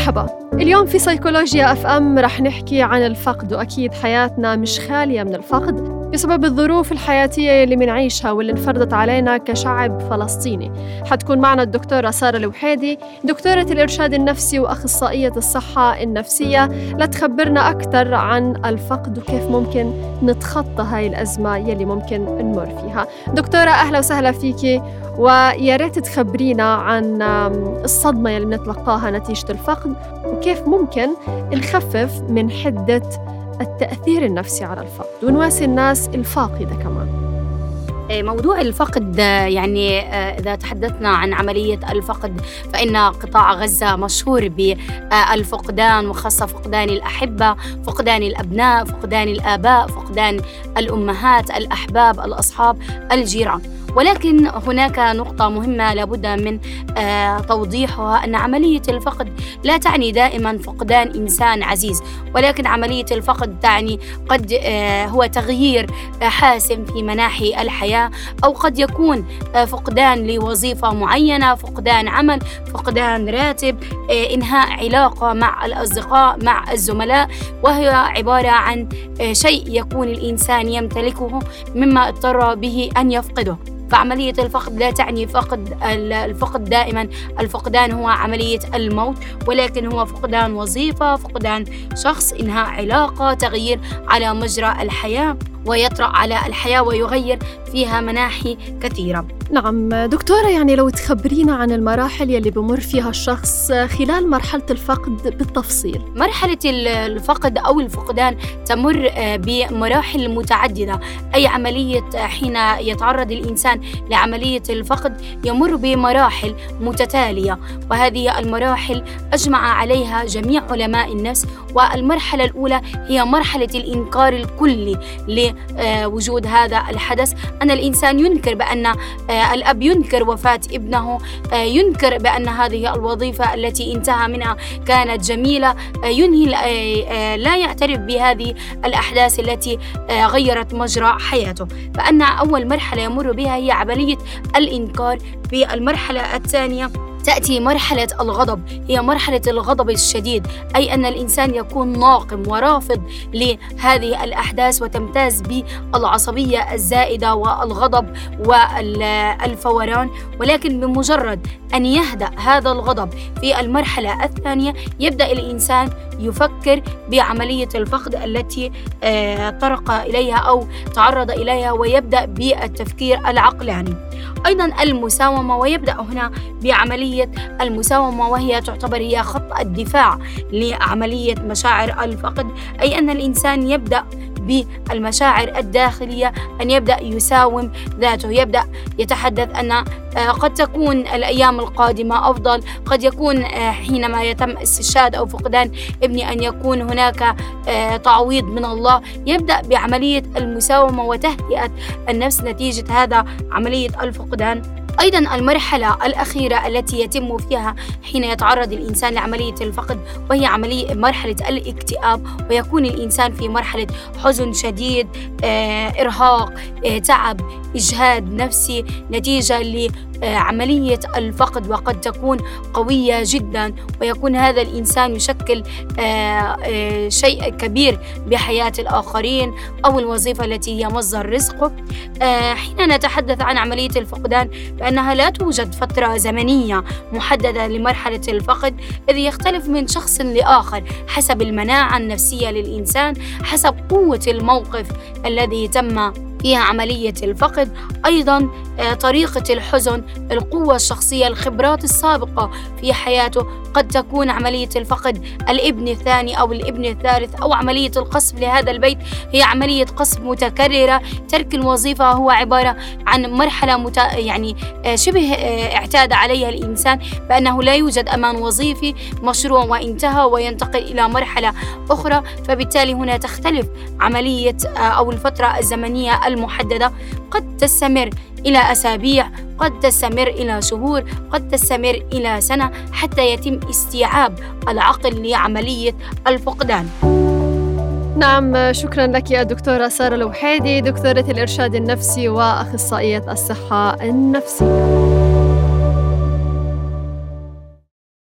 مرحبا. اليوم في سيكولوجيا أف أم رح نحكي عن الفقد وأكيد حياتنا مش خالية من الفقد بسبب الظروف الحياتية اللي منعيشها واللي انفرضت علينا كشعب فلسطيني. حتكون معنا الدكتورة سارة الوحيدي دكتورة الإرشاد النفسي وأخصائية الصحة النفسية. لتخبرنا أكثر عن الفقد وكيف ممكن نتخطى هاي الأزمة يلي ممكن نمر فيها. دكتورة أهلا وسهلا فيكي. ويا ريت تخبرينا عن الصدمة يلي بنتلقاها نتيجة الفقد وكيف ممكن نخفف من حدة التأثير النفسي على الفقد. ونواسي الناس الفاقدة كمان. إيه، موضوع الفقد يعني آه، إذا تحدثنا عن عملية الفقد فإن قطاع غزة مشهور بالفقدان وخاصة فقدان الأحبة فقدان الأبناء فقدان الآباء فقدان الأمهات الأحباب الأصحاب الجيران. ولكن هناك نقطة مهمة لابد من آه، توضيحها. أن عملية الفقد لا تعني دائما فقدان إنسان عزيز ولكن عملية الفقد تعني قد آه، هو تغيير حاسم في مناحي الحياة أو قد يكون آه، فقدان لوظيفة معينة فقدان عمل فقدان راتب إنهاء علاقة مع الأصدقاء مع الزملاء. وهي عبارة عن شيء يكون الإنسان يمتلكه مما اضطر به أن يفقده. فعملية الفقد لا تعني فقد الفقد دائما. الفقدان هو عملية الموت ولكن هو فقدان وظيفة فقدان شخص إنهاء علاقة تغيير على مجرى الحياة ويطرأ على الحياة ويغير فيها مناحي كثيرة. نعم دكتورة يعني لو تخبرينا عن المراحل يلي بمر فيها الشخص خلال مرحلة الفقد بالتفصيل. مرحلة الفقد أو الفقدان تمر آه، بمراحل متعددة. أي عملية حين يتعرض الإنسان لعملية الفقد يمر بمراحل متتالية وهذه المراحل أجمع عليها جميع علماء النفس والمرحلة الأولى هي مرحلة الإنكار الكلي لوجود هذا الحدث. أن الإنسان ينكر بأن آه، الأب ينكر وفاة ابنه آه، ينكر بأن هذه الوظيفة التي انتهى منها كانت جميلة آه، ينهي لا يعترف بهذه الأحداث التي غيرت مجرى حياته. فأن أول مرحلة يمر بها هي عملية الإنكار في المرحلة الثانية. تأتي مرحلة الغضب. هي مرحلة الغضب الشديد أي أن الإنسان يكون ناقم ورافض لهذه الأحداث وتمتاز بالعصبية الزائدة والغضب والفوران. ولكن بمجرد أن يهدأ هذا الغضب في المرحلة الثانية يبدأ الإنسان يفكر بعملية الفقد التي آه، طرق إليها أو تعرض إليها ويبدأ بالتفكير العقلاني. أيضا المساومة ويبدأ هنا بعملية المساومة وهي تعتبر هي خط الدفاع لعملية مشاعر الفقد. أي أن الإنسان يبدأ بالمشاعر الداخلية أن يبدأ يساوم ذاته يبدأ يتحدث أن آه، قد تكون الأيام القادمة أفضل قد يكون آه، حينما يتم استشهاد أو فقدان ابني أن يكون هناك آه، تعويض من الله. يبدأ بعملية المساومة وتهدئة النفس نتيجة هذا عملية الفقدان. أيضا المرحلة الأخيرة التي يتم فيها حين يتعرض الإنسان لعملية الفقد وهي عملية مرحلة الاكتئاب ويكون الإنسان في مرحلة حزن شديد آه، إرهاق آه، تعب إجهاد نفسي نتيجة لعملية الفقد وقد تكون قوية جدا ويكون هذا الإنسان يشكل آه، شيء كبير بحياة الآخرين أو الوظيفة التي هي مصدر رزقه حين نتحدث عن عملية الفقدان فإنها لا توجد فترة زمنية محددة لمرحلة الفقد إذ يختلف من شخص لآخر حسب المناعة النفسية للإنسان حسب قوة الموقف الذي تم فيها عملية الفقد. أيضا آه، طريقة الحزن القوة الشخصية الخبرات السابقة في حياته. قد تكون عملية الفقد الابن الثاني أو الابن الثالث أو عملية القصف لهذا البيت. هي عملية قصف متكررة. ترك الوظيفة هو عبارة عن مرحلة مت... يعني آه، شبه آه، اعتاد عليها الإنسان بأنه لا يوجد أمان وظيفي مشروع وانتهى وينتقل إلى مرحلة أخرى. فبالتالي هنا تختلف عملية أو الفترة الزمنية المحددة. قد تستمر إلى أسابيع. قد تستمر إلى شهور قد تستمر إلى سنة حتى يتم استيعاب العقل لعملية الفقدان. نعم شكرا لك يا دكتورة سارة الوحيدي دكتورة الإرشاد النفسي وأخصائية الصحة النفسية.